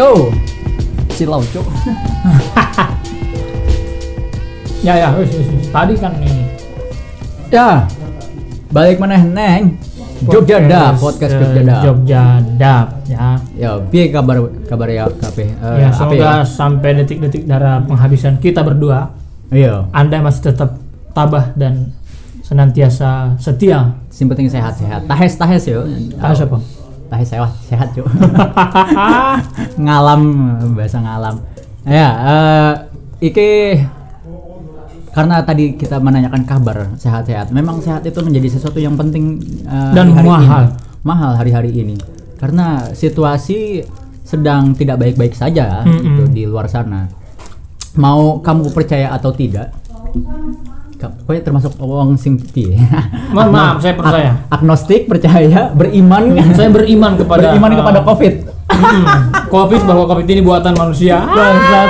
Yo, silau cuk. Ya ya, wis wis wis. Tadi kan ini. Ya, balik mana neng? Jogja Dap, podcast eh, Jogja Dap. Jogja Dap ya. Ya, piye kabar kabar ya KP? Eh, ya apa semoga sampai detik-detik darah penghabisan kita berdua, Iya, Anda masih tetap tabah dan senantiasa setia. penting sehat-sehat. Tahes tahes yo. Ah siapa? Tahes sehat sehat cuk. ngalam bahasa ngalam. Ya, eh iki karena tadi kita menanyakan kabar sehat-sehat. Memang sehat itu menjadi sesuatu yang penting eh, Dan hari-hari mahal. ini. Mahal hari-hari ini. Karena situasi sedang tidak baik-baik saja Mm-mm. gitu di luar sana. Mau kamu percaya atau tidak? Pokoknya termasuk wong sing piye. Mohon maaf, saya percaya. Ag- agnostik percaya, beriman Saya beriman kepada beriman eh, kepada Covid. mm, Covid bahwa Covid ini buatan manusia. Bangsat.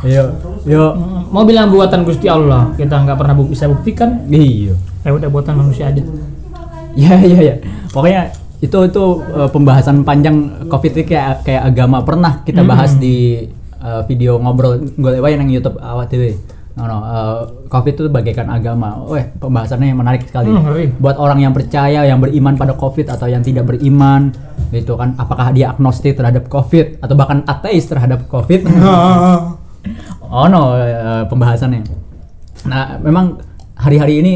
Yo, yo. Mm, Mau bilang buatan Gusti Allah, kita nggak pernah bu- bisa buktikan. Iya. Ya udah buatan manusia aja. Ya ya ya. Pokoknya itu itu uh, pembahasan panjang Covid ini kayak kayak agama pernah kita bahas di uh, video ngobrol gue yang YouTube awak TV. No, no, uh, Covid itu bagaikan agama. Weh, pembahasannya yang menarik sekali. Hmm. Buat orang yang percaya, yang beriman pada Covid atau yang tidak beriman, gitu kan? Apakah dia agnostik terhadap Covid atau bahkan ateis terhadap Covid? Oh no, eh, pembahasannya. Nah, memang hari-hari ini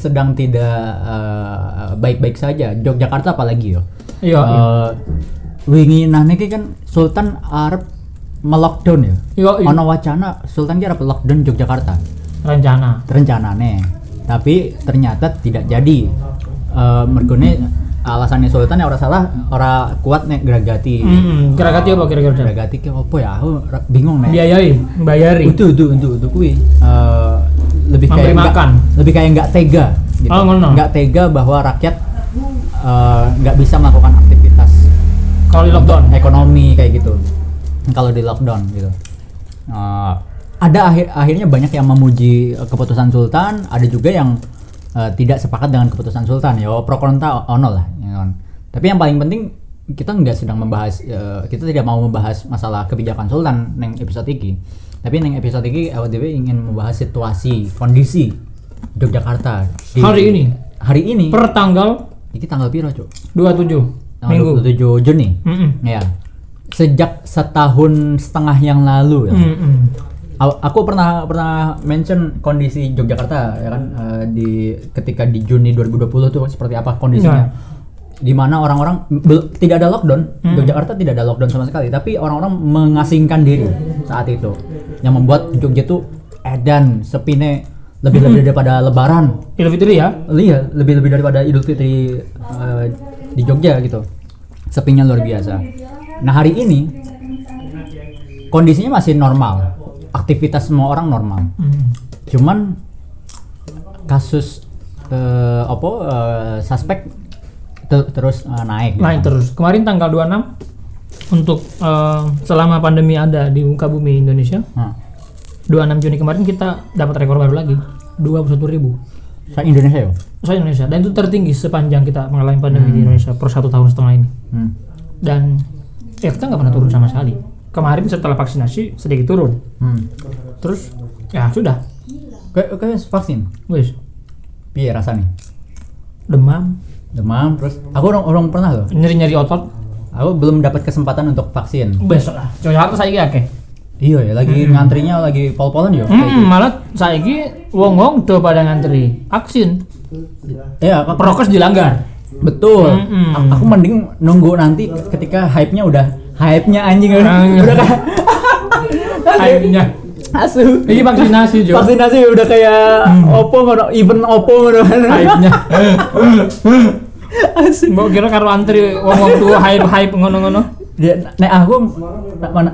sedang tidak eh, baik-baik saja. Yogyakarta apalagi yo. Iya, iya. Eh, wingi nah niki kan Sultan Arab melockdown ya. Iya, iya. Ono wacana Sultan ki arep lockdown Yogyakarta. Rencana. Rencanane. Tapi ternyata tidak jadi. Eh mergone alasannya Sultan ya ora salah, ora kuat nek geragati. Hmm, kira-kira apa kira-kira? Geragati ki apa ya? Aku bingung nek. Biayai, bayari. Itu itu itu itu kuwi Eh, lebih Memberi kayak makan. lebih kayak nggak tega gitu. Oh, ngono. Nggak tega bahwa rakyat eh, nggak bisa melakukan aktivitas Kalau di lockdown. ekonomi kayak gitu. Kalau di lockdown gitu. Eh, ada akhir akhirnya banyak yang memuji eh, keputusan Sultan, ada juga yang eh, tidak sepakat dengan keputusan Sultan. Ya pro kontra ono lah, ya kan. Tapi yang paling penting kita nggak sedang membahas eh, kita tidak mau membahas masalah kebijakan Sultan neng episode ini. Tapi neng episode ini awak dhewe ingin membahas situasi, kondisi Yogyakarta di- Hari ini? Hari ini. Per tanggal Iki tanggal piro, Cuk? 27 Tanggal minggu. 27 Juni. Mm-mm. Ya. Sejak setahun setengah yang lalu ya. Mm-mm. Aw- Aku pernah pernah mention kondisi Yogyakarta ya kan eh, di ketika di Juni 2020 tuh seperti apa kondisinya. Ya. Di mana orang-orang tidak ada lockdown, Yogyakarta tidak ada lockdown sama sekali, tapi orang-orang mengasingkan diri saat itu. Yang membuat Jogja tuh edan, sepine lebih lebih daripada lebaran. Idul Fitri ya. Iya, lebih-lebih daripada Idul Fitri eh, di Jogja gitu. Sepinya luar biasa. Nah, hari ini kondisinya masih normal. Aktivitas semua orang normal. Mm. Cuman kasus eh, apa eh, suspek te- terus eh, naik. gitu. Naik terus. Kemarin tanggal 26 untuk eh, selama pandemi ada di muka bumi Indonesia, Nah, 26 Juni kemarin kita dapat rekor baru lagi. 21.000 ribu saya Indonesia ya. saya Indonesia dan itu tertinggi sepanjang kita mengalami pandemi di Indonesia per satu tahun setengah ini Hmm. dan ya kita nggak pernah turun sama sekali kemarin setelah vaksinasi sedikit turun Hmm. terus ya sudah Kayak kayak vaksin. wis Piye rasanya? demam Demam terus aku orang orang pernah loh. nyeri nyeri otot Aku belum dapat kesempatan untuk vaksin. besok lah Jakarta saya akeh Iya ya, lagi ngantrinya lagi pol-polan ya. kayak Hmm, malah saiki wong-wong do pada ngantri vaksin. Iya, kok- Prokes dilanggar. Betul. Mm-mm. A- Aku mending nunggu nanti ketika hype-nya udah hype-nya anjing Anjing. udah kayak Akhirnya. asu. Ini vaksinasi Jo. Vaksinasi udah kayak Oppo ngono, even Oppo ngono. Hype-nya. Asu. Mbok kira karo antri wong-wong tua hype-hype ngono-ngono. Dia, nah aku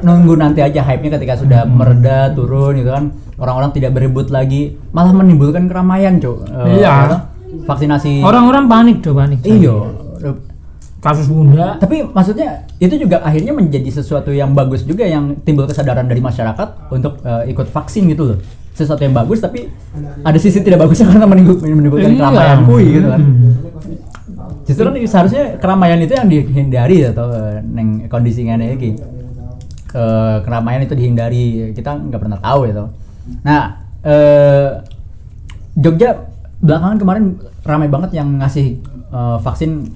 nunggu nanti aja hype-nya ketika sudah mereda turun gitu kan orang-orang tidak berebut lagi malah menimbulkan keramaian cuk Eh, Iya. apa? Vaksinasi Orang-orang panik do panik. iya Kasus bunda. tapi maksudnya itu juga akhirnya menjadi sesuatu yang bagus juga yang timbul kesadaran dari masyarakat untuk eh, ikut vaksin gitu loh sesuatu yang bagus tapi ada sisi tidak bagusnya karena menimbul- menimbulkan Iya. keramaian kui gitu kan Hmm. Justru kan seharusnya keramaian itu yang dihindari atau eh, neng kondisi ngene iki. Eh, keramaian itu dihindari. Kita nggak pernah tahu itu. Nah, eh Jogja belakangan kemarin ramai banget yang ngasih eh, vaksin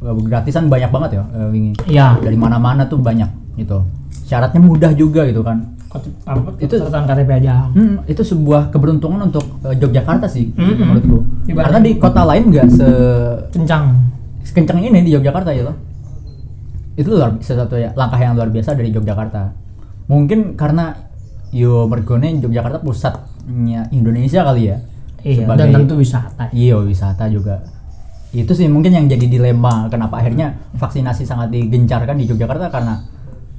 eh, gratisan banyak banget ya eh, wingi. Iya. Dari mana-mana tuh banyak gitu. Syaratnya mudah juga gitu kan. Apa, Itu- catatan KTP aja. Hmm, itu sebuah keberuntungan untuk eh, Yogyakarta sih Mm-mm. menurutku. Dibanding- Karena di kota lain nggak se Kencang. sekencang ini di Yogyakarta ya loh. Itu luar satu ya langkah yang luar biasa dari Yogyakarta. Mungkin karena yo mergone Yogyakarta pusatnya Indonesia kali ya. Iya, Sebagai- dan tentu wisata. Iya wisata juga. Itu sih mungkin yang jadi dilema kenapa akhirnya vaksinasi sangat digencarkan di Yogyakarta karena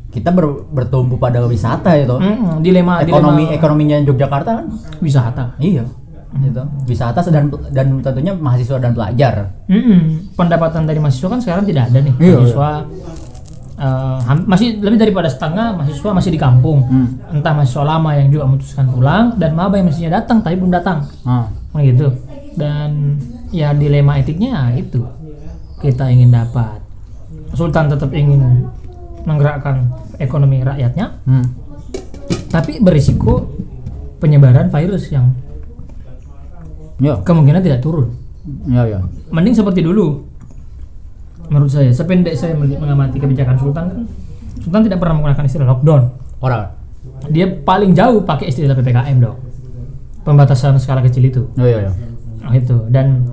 kita ber- bertumbuh pada wisata itu. Mm, dilema Ekonomi dilema ekonominya Yogyakarta kan wisata. Iya, gitu. Wisata dan dan tentunya mahasiswa dan pelajar. Mm-mm. Pendapatan dari mahasiswa kan sekarang tidak ada nih. Iya, mahasiswa eh, ham- masih lebih daripada setengah mahasiswa masih di kampung. Hmm. Entah mahasiswa lama yang juga memutuskan pulang dan maba yang mestinya datang tapi belum datang. Nah, gitu. Dan ya dilema etiknya ya itu. Kita ingin dapat Sultan tetap ingin menggerakkan ekonomi rakyatnya, hmm. tapi berisiko penyebaran virus yang Ya, kemungkinan tidak turun. ya, ya. Mending seperti dulu. Menurut saya, sependek saya mengamati kebijakan Sultan kan, Sultan tidak pernah menggunakan istilah lockdown. Orang. Dia paling jauh pakai istilah PPKM dong. Pembatasan skala kecil itu. Oh, ya, ya. Nah, itu dan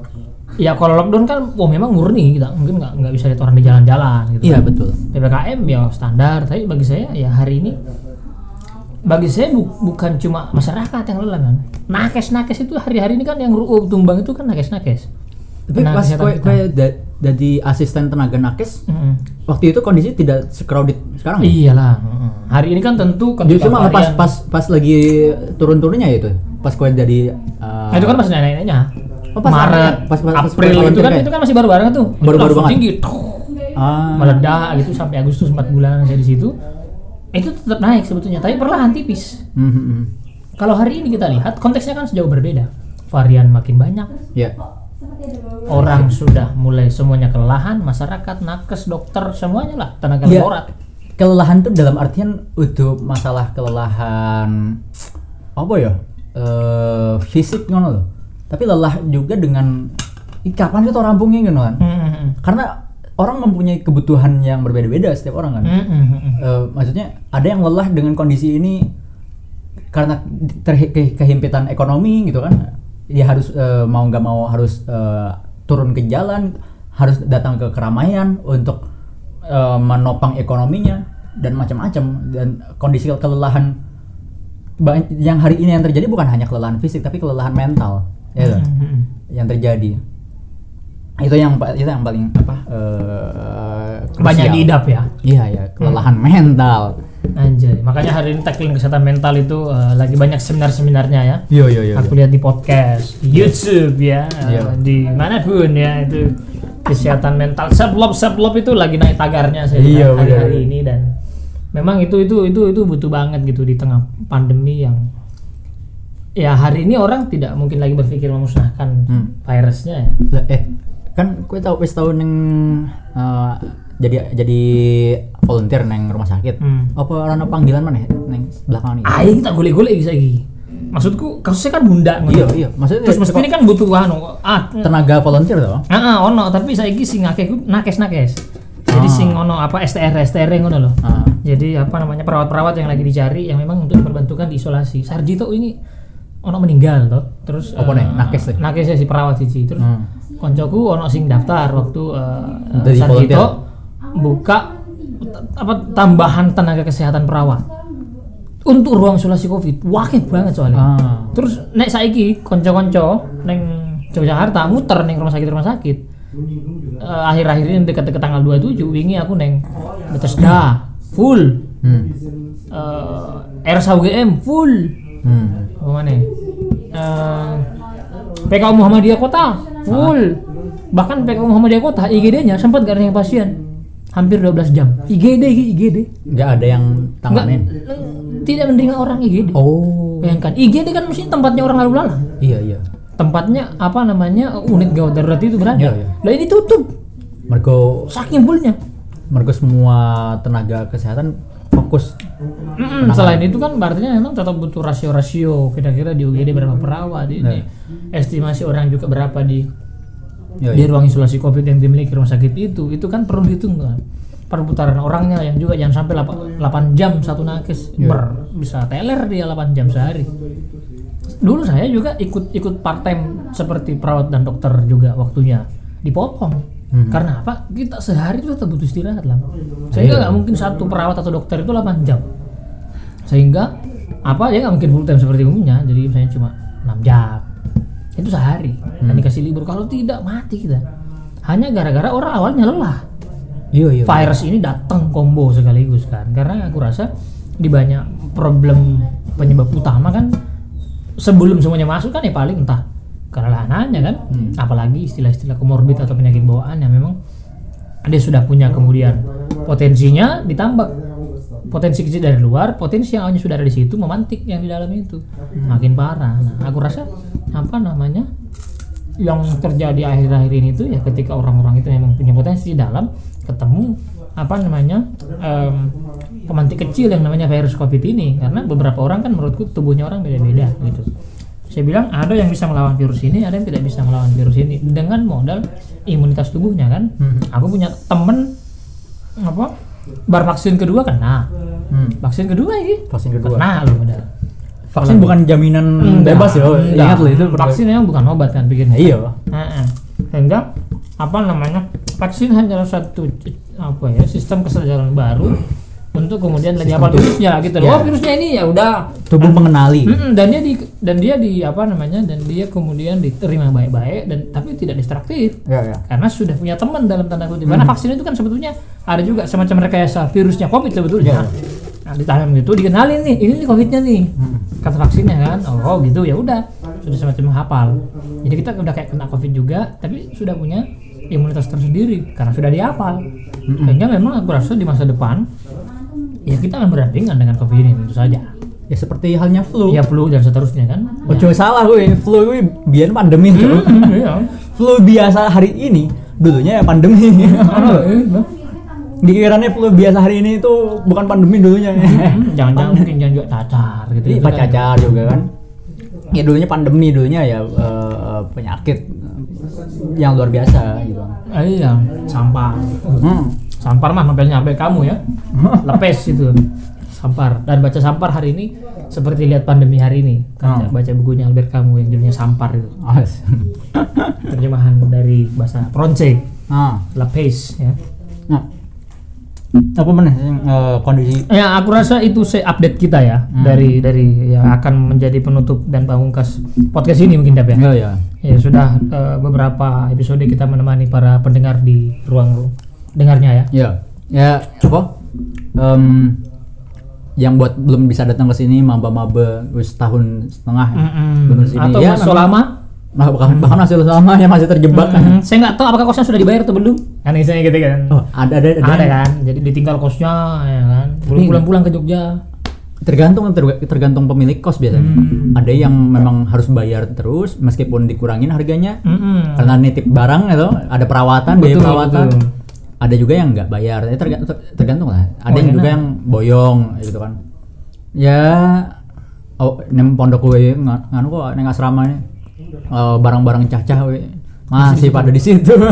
ya kalau lockdown kan oh memang murni kita mungkin nggak nggak bisa lihat orang di jalan-jalan gitu. Iya, betul. PPKM ya standar, tapi bagi saya ya hari ini bagi saya bu- bukan cuma masyarakat yang lelah man. Nakes-nakes itu hari-hari ini kan yang ruuh tumbang itu kan nakes-nakes. Tapi pas kesehatan kue, kue jadi asisten tenaga nakes, Mm-mm. waktu itu kondisi tidak secrowded sekarang. ya? Iyalah. mm-mm. Hari ini kan tentu ketika Justru malah pas pas pas lagi turun-turunnya itu, pas kue jadi uh, Nah, itu kan pas nenek-neneknya. Oh, pas Maret, pas- pas- pas April itu kan itu kan masih baru-baru tuh. Itu Baru-baru langsung banget. tinggi. tuh, ah, Meledak gitu sampai Agustus 4 bulan saya di situ. Itu tetap naik sebetulnya, tapi perlahan tipis. hmm, hmm, hmm. Kalau hari ini kita lihat konteksnya kan sejauh berbeda. Varian makin banyak, Ya. Orang sudah mulai semuanya kelelahan, masyarakat, nakes, dokter, semuanya lah tenaga Iya. laborat. kelelahan tuh dalam artian untuk masalah kelelahan apa ya eh fisik ngono loh tapi lelah juga dengan "Ih, kapan kita rampungnya gitu kan Hmm, karena orang mempunyai kebutuhan yang berbeda-beda setiap orang kan hmm. Eh, maksudnya ada yang lelah dengan kondisi ini karena ter- ke- kehimpitan ekonomi gitu kan dia harus eh, mau nggak mau harus eh, turun ke jalan harus datang ke keramaian untuk eh, menopang ekonominya dan macam-macam dan kondisi kelelahan yang hari ini yang terjadi bukan hanya kelelahan fisik tapi kelelahan mental ya kan? Hmm, hmm, hmm. yang terjadi itu yang itu yang paling apa eh, Banyak diidap ya. Iya ya, kelelahan mental. Anjay, makanya hari ini tackling kesehatan mental itu eh, lagi banyak seminar-seminarnya ya. Iya iya iya. Aku lihat di podcast, di YouTube ya, Iya. di mana pun ya itu kesehatan mental. Self love itu lagi naik tagarnya saya Iya, hari-hari ini dan memang itu itu itu itu butuh banget gitu di tengah pandemi yang ya hari ini orang tidak mungkin lagi berpikir memusnahkan Hmm. virusnya ya. Eh kan gue tau wis tau neng eh, jadi jadi volunteer neng rumah sakit. Hmm. Apa rana panggilan mana neng belakang ini? Ini kita golek-golek bisa lagi. Maksudku kasusnya kan bunda. Iya iya, maksudnya Terus mesti ini kan butuh anu ah tenaga volunteer toh? Ah, ah, ono tapi saiki sing akeh nakes-nakes. Jadi Ah. sing ono apa STR STR ngono loh. Ah. Jadi apa namanya perawat-perawat yang lagi dicari yang memang untuk diperbantukan di isolasi. Sarjito ini ono meninggal toh. Terus Apa nih? Nakes deh? Nakes si perawat siji. Terus Hmm. koncoku ono sing daftar waktu eh, eh, Dari Sarjito volunteer? Buka apa tambahan tenaga kesehatan perawat untuk ruang isolasi Covid. Wakil banget soalnya. Ah. Terus nek saiki konco-konco neng Yogyakarta muter neng rumah sakit rumah sakit. Eh, akhir-akhir ini dekat-dekat tanggal 27 wingi aku neng Bethesda full. Hmm. Eh RSUGM full. Hmm. Apa mana? Eh PKU Muhammadiyah Kota full. Bahkan PKU Muhammadiyah Kota IGD-nya sempat gak ada yang pasien. Hampir 12 jam. IGD IGD. Nggak ada yang tanganin. tidak menerima orang IGD. Oh. Bayangkan IGD kan mesti tempatnya orang lalu lalang. Iya iya. tempatnya apa namanya unit gawat darurat itu berada. Iya, iya. Lah ini tutup. mergo saking fullnya mergo semua tenaga kesehatan fokus Mm-mm, selain itu kan artinya memang tetap butuh rasio-rasio kira-kira di UGD berapa perawat ini estimasi orang juga berapa di Yoi. di ruang isolasi covid yang dimiliki rumah sakit itu itu kan perlu dihitung kan? Perputaran orangnya yang juga jangan sampai 8, jam satu nakes. Ber, bisa teler dia 8 jam sehari. Dulu saya juga ikut ikut part time seperti perawat dan dokter juga waktunya dipotong. Karena apa? Kita sehari itu tetap butuh istirahat lah sehingga nggak mungkin satu perawat atau dokter itu 8 jam. Sehingga apa? Ya nggak mungkin full time seperti umumnya. Jadi misalnya cuma 6 jam itu sehari. Dan dikasih libur. Kalau tidak mati kita. Hanya gara-gara orang awalnya lelah. Iya iya virus ini datang combo sekaligus kan. Karena aku rasa di banyak problem penyebab utama kan sebelum semuanya masuk kan ya paling entah kelelahannya kan. Apalagi istilah-istilah komorbid atau penyakit bawaan yang memang dia sudah punya kemudian potensinya ditambah potensi kecil dari luar potensi yang awalnya sudah ada di situ memantik yang di dalam itu. Makin parah. Nah aku rasa apa namanya yang terjadi akhir-akhir ini tuh ya ketika orang-orang itu memang punya potensi di dalam ketemu apa namanya em, pemantik kecil yang namanya virus covid ini. Karena beberapa orang kan menurutku tubuhnya orang beda-beda gitu. Saya bilang ada yang bisa melawan virus ini ada yang tidak bisa melawan virus ini. Dengan modal imunitas tubuhnya kan. Aku punya temen apa bar vaksin kedua kena. Hmm. vaksin kedua ini. Vaksin kedua. Kena loh udah vaksin bukan jaminan Enggak, bebas ya enggak. ingat loh itu vaksin memang bukan obat kan pikirnya iya. Heeh. sehingga apa namanya vaksin hanyalah satu apa ya sistem kesadaran baru untuk kemudian lebih apa virusnya gitu loh. Ya. oh virusnya ini ya udah. Tubuh mengenali. Mm-mm, dan dia di dan dia di apa namanya dan dia kemudian diterima baik-baik dan tapi tidak destruktif. Ya ya karena sudah punya teman dalam tanda kutip. Karena vaksin itu kan sebetulnya ada juga semacam rekayasa virusnya covid sebetulnya. Nah ditanam gitu dikenalin nih ini nih covidnya nih. Kata vaksinnya kan oh gitu ya udah. Sudah semacam menghafal. Jadi kita udah kayak kena covid juga tapi sudah punya imunitas tersendiri karena sudah dihafal. Sehingga memang aku rasa di masa depan ya kita akan berdampingan dengan covid ini tentu saja ya seperti halnya flu ya flu dan seterusnya kan Oh, cuma salah gue, flu gue biar pandemi tuh. Hmm, iya. Flu biasa hari ini, dulunya ya pandemi. Ah, iya. Dikiranya flu biasa hari ini itu bukan pandemi dulunya. Hmm, jangan-jangan mungkin jangan juga cacar gitu Iya, gitu kan. cacar juga kan. Ya dulunya pandemi, dulunya ya eh, penyakit eh, yang luar biasa gitu. Ah, iya sampar Hmm. Sampar mah novelnya sampai kamu ya lepes itu sampar dan baca sampar hari ini seperti lihat pandemi hari ini baca, Hmm. baca bukunya Albert Camus yang judulnya sampar itu As. terjemahan dari bahasa Pronce ah. lepes ya Nah. Apa mana eh, kondisi ya aku rasa itu se update kita ya Hmm. dari dari yang akan menjadi penutup dan pamungkas podcast ini mungkin Dap ya ya ya. Ya sudah eh, beberapa episode kita menemani para pendengar di ruang dengarnya ya. Ya, ya apa? Em, yang buat belum bisa datang ke sini maba-maba wis tahun setengah ya. belum ke sini. Atau ya, masuk lama. Nah, bahkan bahkan hasil selama yang masih terjebak kan. Mm, saya nggak tahu apakah kosnya sudah dibayar atau belum. Kan misalnya gitu kan. Oh, ada ada ada, Ada kan. Jadi ditinggal kosnya ya kan. Belum pulang-pulang ke Jogja. tergantung ter- tergantung pemilik kos biasanya. Hmm. Ada yang memang harus bayar terus meskipun dikurangin harganya Mm-mm. karena nitip barang itu ada perawatan biaya Betul, perawatan. betul. Ada juga yang nggak bayar. Ya, terga- ter- tergantung lah. Ada Oh, yang enak. juga yang boyong gitu kan. Ya oh nem pondok gue nga- nganu kok neng asrama nih eh, barang-barang cacah we masih pada di situ.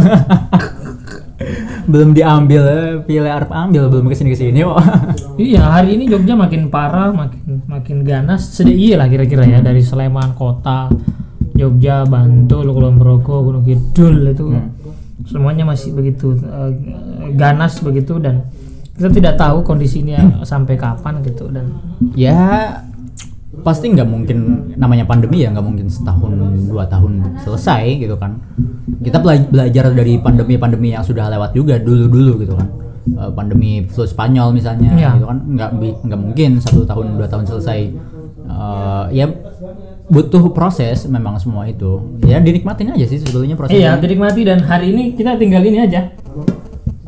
belum diambil, eh, pilih arep ambil belum ke sini ke sini kok. Iya hari ini Jogja makin parah, makin makin ganas. Sedih iya lah kira-kira ya dari Sleman kota, Jogja, Bantul, Kulon Progo, Gunung Kidul itu semuanya masih begitu eh, ganas begitu dan kita tidak tahu kondisinya sampai kapan gitu dan ya pasti nggak mungkin namanya pandemi ya nggak mungkin setahun dua tahun selesai gitu kan. Kita bela- belajar dari pandemi-pandemi yang sudah lewat juga dulu-dulu gitu kan. Eh, pandemi flu Spanyol misalnya Iya. gitu kan nggak nggak mungkin satu tahun dua tahun selesai. Eh, ya butuh proses memang semua itu. Ya dinikmatin aja sih sebetulnya prosesnya. Iya dinikmati dan hari ini kita tinggal ini aja.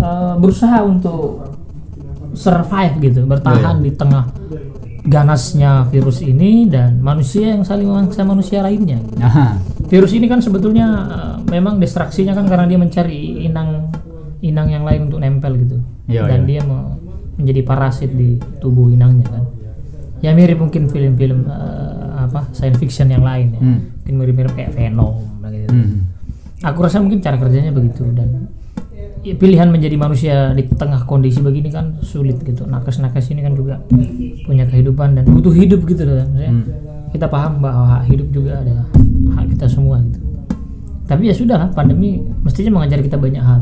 Eh, berusaha untuk survive gitu bertahan Iya, di tengah ganasnya virus ini dan manusia yang saling memangsa manusia lainnya. Gitu. Nah, virus ini kan sebetulnya eh, memang distraksinya kan karena dia mencari inang inang yang lain untuk nempel gitu. Iya, dan iya. dia mau menjadi parasit di tubuh inangnya kan. Ya mirip mungkin film-film eh, apa science fiction yang lain ya Hmm. mungkin mirip-mirip kayak Venom gitu Hmm. aku rasa mungkin cara kerjanya begitu dan ya, pilihan menjadi manusia di tengah kondisi begini kan sulit gitu nakes-nakes ini kan juga punya kehidupan dan butuh hidup gitu loh Maksudnya, Hmm. kita paham bahwa hak hidup juga adalah hak kita semua gitu tapi ya sudah lah pandemi mestinya mengajar kita banyak hal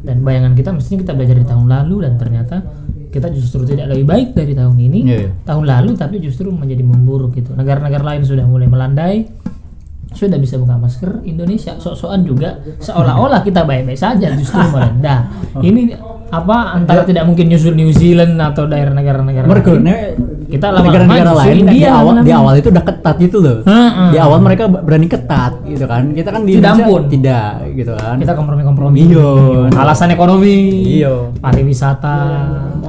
dan bayangan kita mestinya kita belajar di tahun lalu dan ternyata kita justru tidak lebih baik dari tahun ini Iya, iya. tahun lalu tapi justru menjadi memburuk gitu. Negara-negara lain sudah mulai melandai sudah bisa buka masker. Indonesia sok-sokan juga seolah-olah kita baik-baik saja justru merendah. Ini apa antara tidak mungkin nyusul New Zealand atau daerah negara-negara Mereka kita lama-lama negara-negara lain di India awal di lama-lama. awal itu udah ketat gitu loh. Di awal mereka berani ketat gitu kan. Kita kan di Tidak Indonesia ampun. tidak gitu kan. kita kompromi-kompromi Iya. alasan ekonomi Iya. pariwisata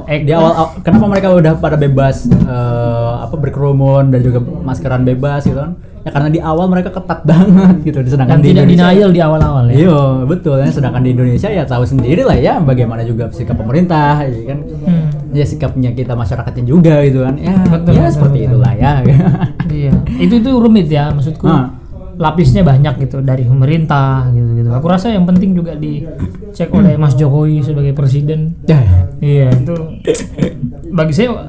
eh, di awal aw- kenapa mereka udah pada bebas eh, apa berkerumun dan juga maskeran bebas gitu kan? Ya karena di awal mereka ketat banget gitu. Sedangkan dan di tidak Indonesia denial di awal-awal ya Iya betul ya. Sedangkan di Indonesia ya tahu sendiri lah ya bagaimana juga sikap pemerintah, ya kan? Hmm. Ya sikapnya kita masyarakatnya juga gitu kan. Ya, Betul, ya betul, seperti betul. itulah ya. iya itu itu rumit ya maksudku Ah. lapisnya banyak gitu dari pemerintah gitu gitu aku rasa yang penting juga dicek oleh Mas Jokowi sebagai presiden Ya, iya itu bagi saya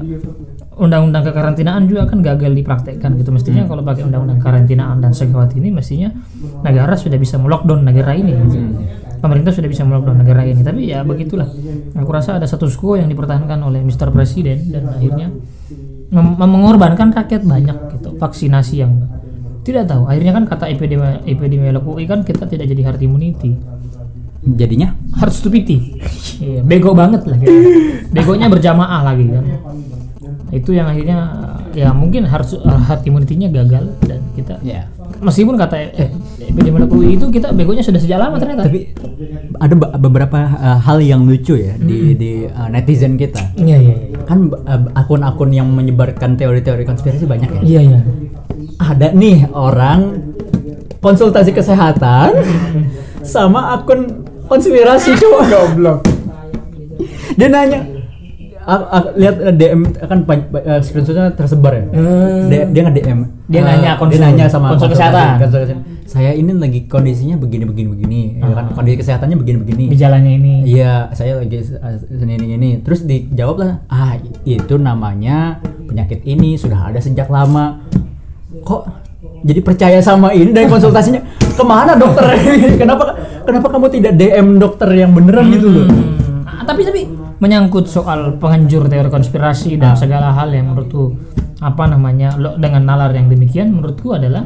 undang-undang kekarantinaan juga kan gagal dipraktekkan gitu. Mestinya kalau pakai undang-undang karantinaan dan segawat ini mestinya negara sudah bisa melockdown negara ini gitu. pemerintah sudah bisa melockdown negara ini. Tapi ya begitulah. Aku rasa ada status quo yang dipertahankan oleh Mr. Presiden dan akhirnya mem- mengorbankan rakyat banyak gitu vaksinasi yang tidak tahu. Akhirnya kan kata epidemi epidemiolog UI kan kita tidak jadi herd immunity. Jadinya? Hard stupidity. Iya, bego banget lah gitu. begonya berjamaah lagi kan itu yang akhirnya ya mungkin harus hard immunity-nya gagal dan kita ya. meskipun kata eh, epidemiolog UI itu kita begonya sudah sejak lama ternyata Tapi ada be- beberapa uh, hal yang lucu ya di di uh, netizen kita. iya iya iya Kan uh, akun-akun yang menyebarkan teori-teori konspirasi banyak ya. iya iya Ada nih orang konsultasi kesehatan sama akun konspirasi coba. goblok Dia nanya lihat uh, DM kan uh, screenshotnya tersebar ya. Dia, dia nge DM. Dia Uh, nanya konsul- dia nanya sama konsul kesehatan. konsul kesehatan. Saya ini lagi kondisinya begini begini begini, ya kan kondisi kesehatannya begini begini. gejalanya ini Iya, saya lagi ini ini ini. Terus dijawab lah, ah itu namanya penyakit ini sudah ada sejak lama. Kok jadi percaya sama ini dari konsultasinya? Ke mana dokter? kenapa kenapa kamu tidak DM dokter yang beneran gitu loh? Hmm, ah, tapi tapi menyangkut soal penganjur teori konspirasi dan segala hal yang menurutku apa namanya lo dengan nalar yang demikian menurutku adalah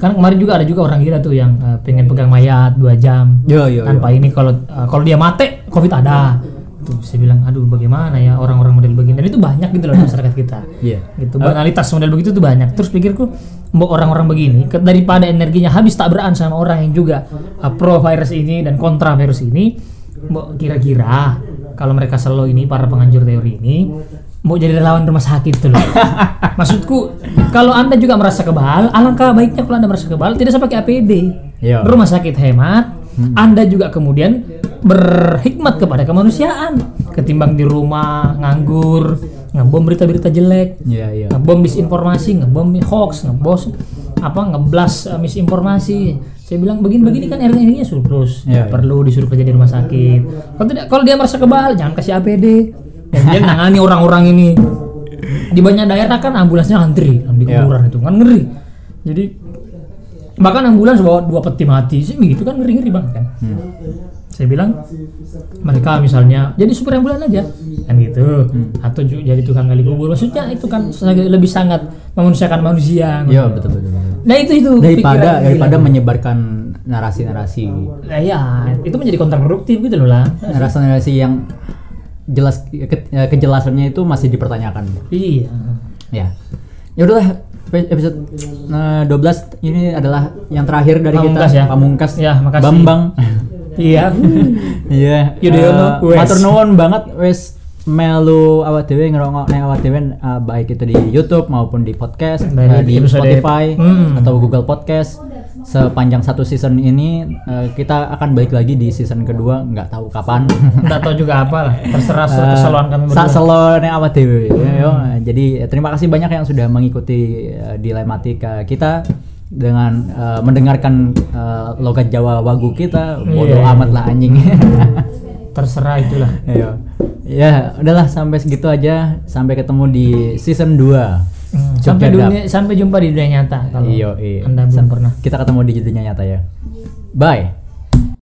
kan kemarin juga ada juga orang gila tuh yang eh, pengen pegang mayat dua jam Yo yo. yo. tanpa ini kalau eh, kalau dia mati covid ada tuh saya bilang aduh bagaimana ya orang-orang model begini dan itu banyak gitu loh masyarakat kita Iya. gitu banalitas model begitu tuh banyak terus pikirku mbok orang-orang begini daripada energinya habis tabrakan sama orang yang juga uh, pro virus ini dan kontra virus ini mbok kira-kira kalau mereka selalu ini para penganjur teori ini mau jadi relawan rumah sakit tuh loh maksudku kalau anda juga merasa kebal alangkah baiknya kalau anda merasa kebal tidak usah pakai APD Iya. rumah sakit hemat anda juga kemudian berhikmat kepada kemanusiaan ketimbang di rumah nganggur ngebom berita-berita jelek Iya iya. ngebom misinformasi, ngebom hoax, ngebos apa ngeblas uh, misinformasi. Saya bilang begini-begini kan RT-nya surplus, Iya, Nggak perlu disuruh kerja di rumah sakit. Kalau tidak, kalau dia merasa kebal, jangan kasih APD. Dan dia nangani orang-orang ini. Di banyak daerah kan ambulansnya antri di Iya. kuburan itu kan ngeri. Jadi bahkan ambulans bawa dua peti mati sih gitu kan ngeri-ngeri banget kan. Saya bilang mereka misalnya jadi supir ambulan aja kan gitu atau ju- jadi tukang gali kubur maksudnya itu kan lebih sangat memanusiakan manusia Iya betul betul. Nah itu itu Daripada daripada menyebarkan narasi-narasi nah, ya itu menjadi kontraproduktif gitu loh lah narasi-narasi yang jelas ke- kejelasannya itu masih dipertanyakan. iya Ya. Ya udahlah epi- episode eh, 12 ini adalah yang terakhir dari Pamungkas kita ya? Pamungkas. Ya, makasih. Bambang. iya Iya. Yudhoyono, eh. Matur nuwun banget wes melu awak dhewe ngerungokne awak dhewe eh, baik itu di YouTube maupun di podcast eh, di Spotify Hmm. atau Google Podcast sepanjang satu season ini eh, kita akan balik lagi di season kedua nggak tahu kapan nggak tahu juga apa lah terserah keseluan kami Sa berdua selone apa dewe. Yo, Jadi terima kasih banyak yang sudah mengikuti eh, dilematika kita dengan eh, mendengarkan eh, logat Jawa wagu kita. Bodoh Iya. amat lah anjing. terserah itulah Ayo. Ya, udahlah sampai segitu aja. Sampai ketemu di season 2. Hmm, sampai dunia sampai jumpa di dunia nyata kalau Iya, iya. anda belum Sam- pernah Kita ketemu di dunia nyata ya. Bye.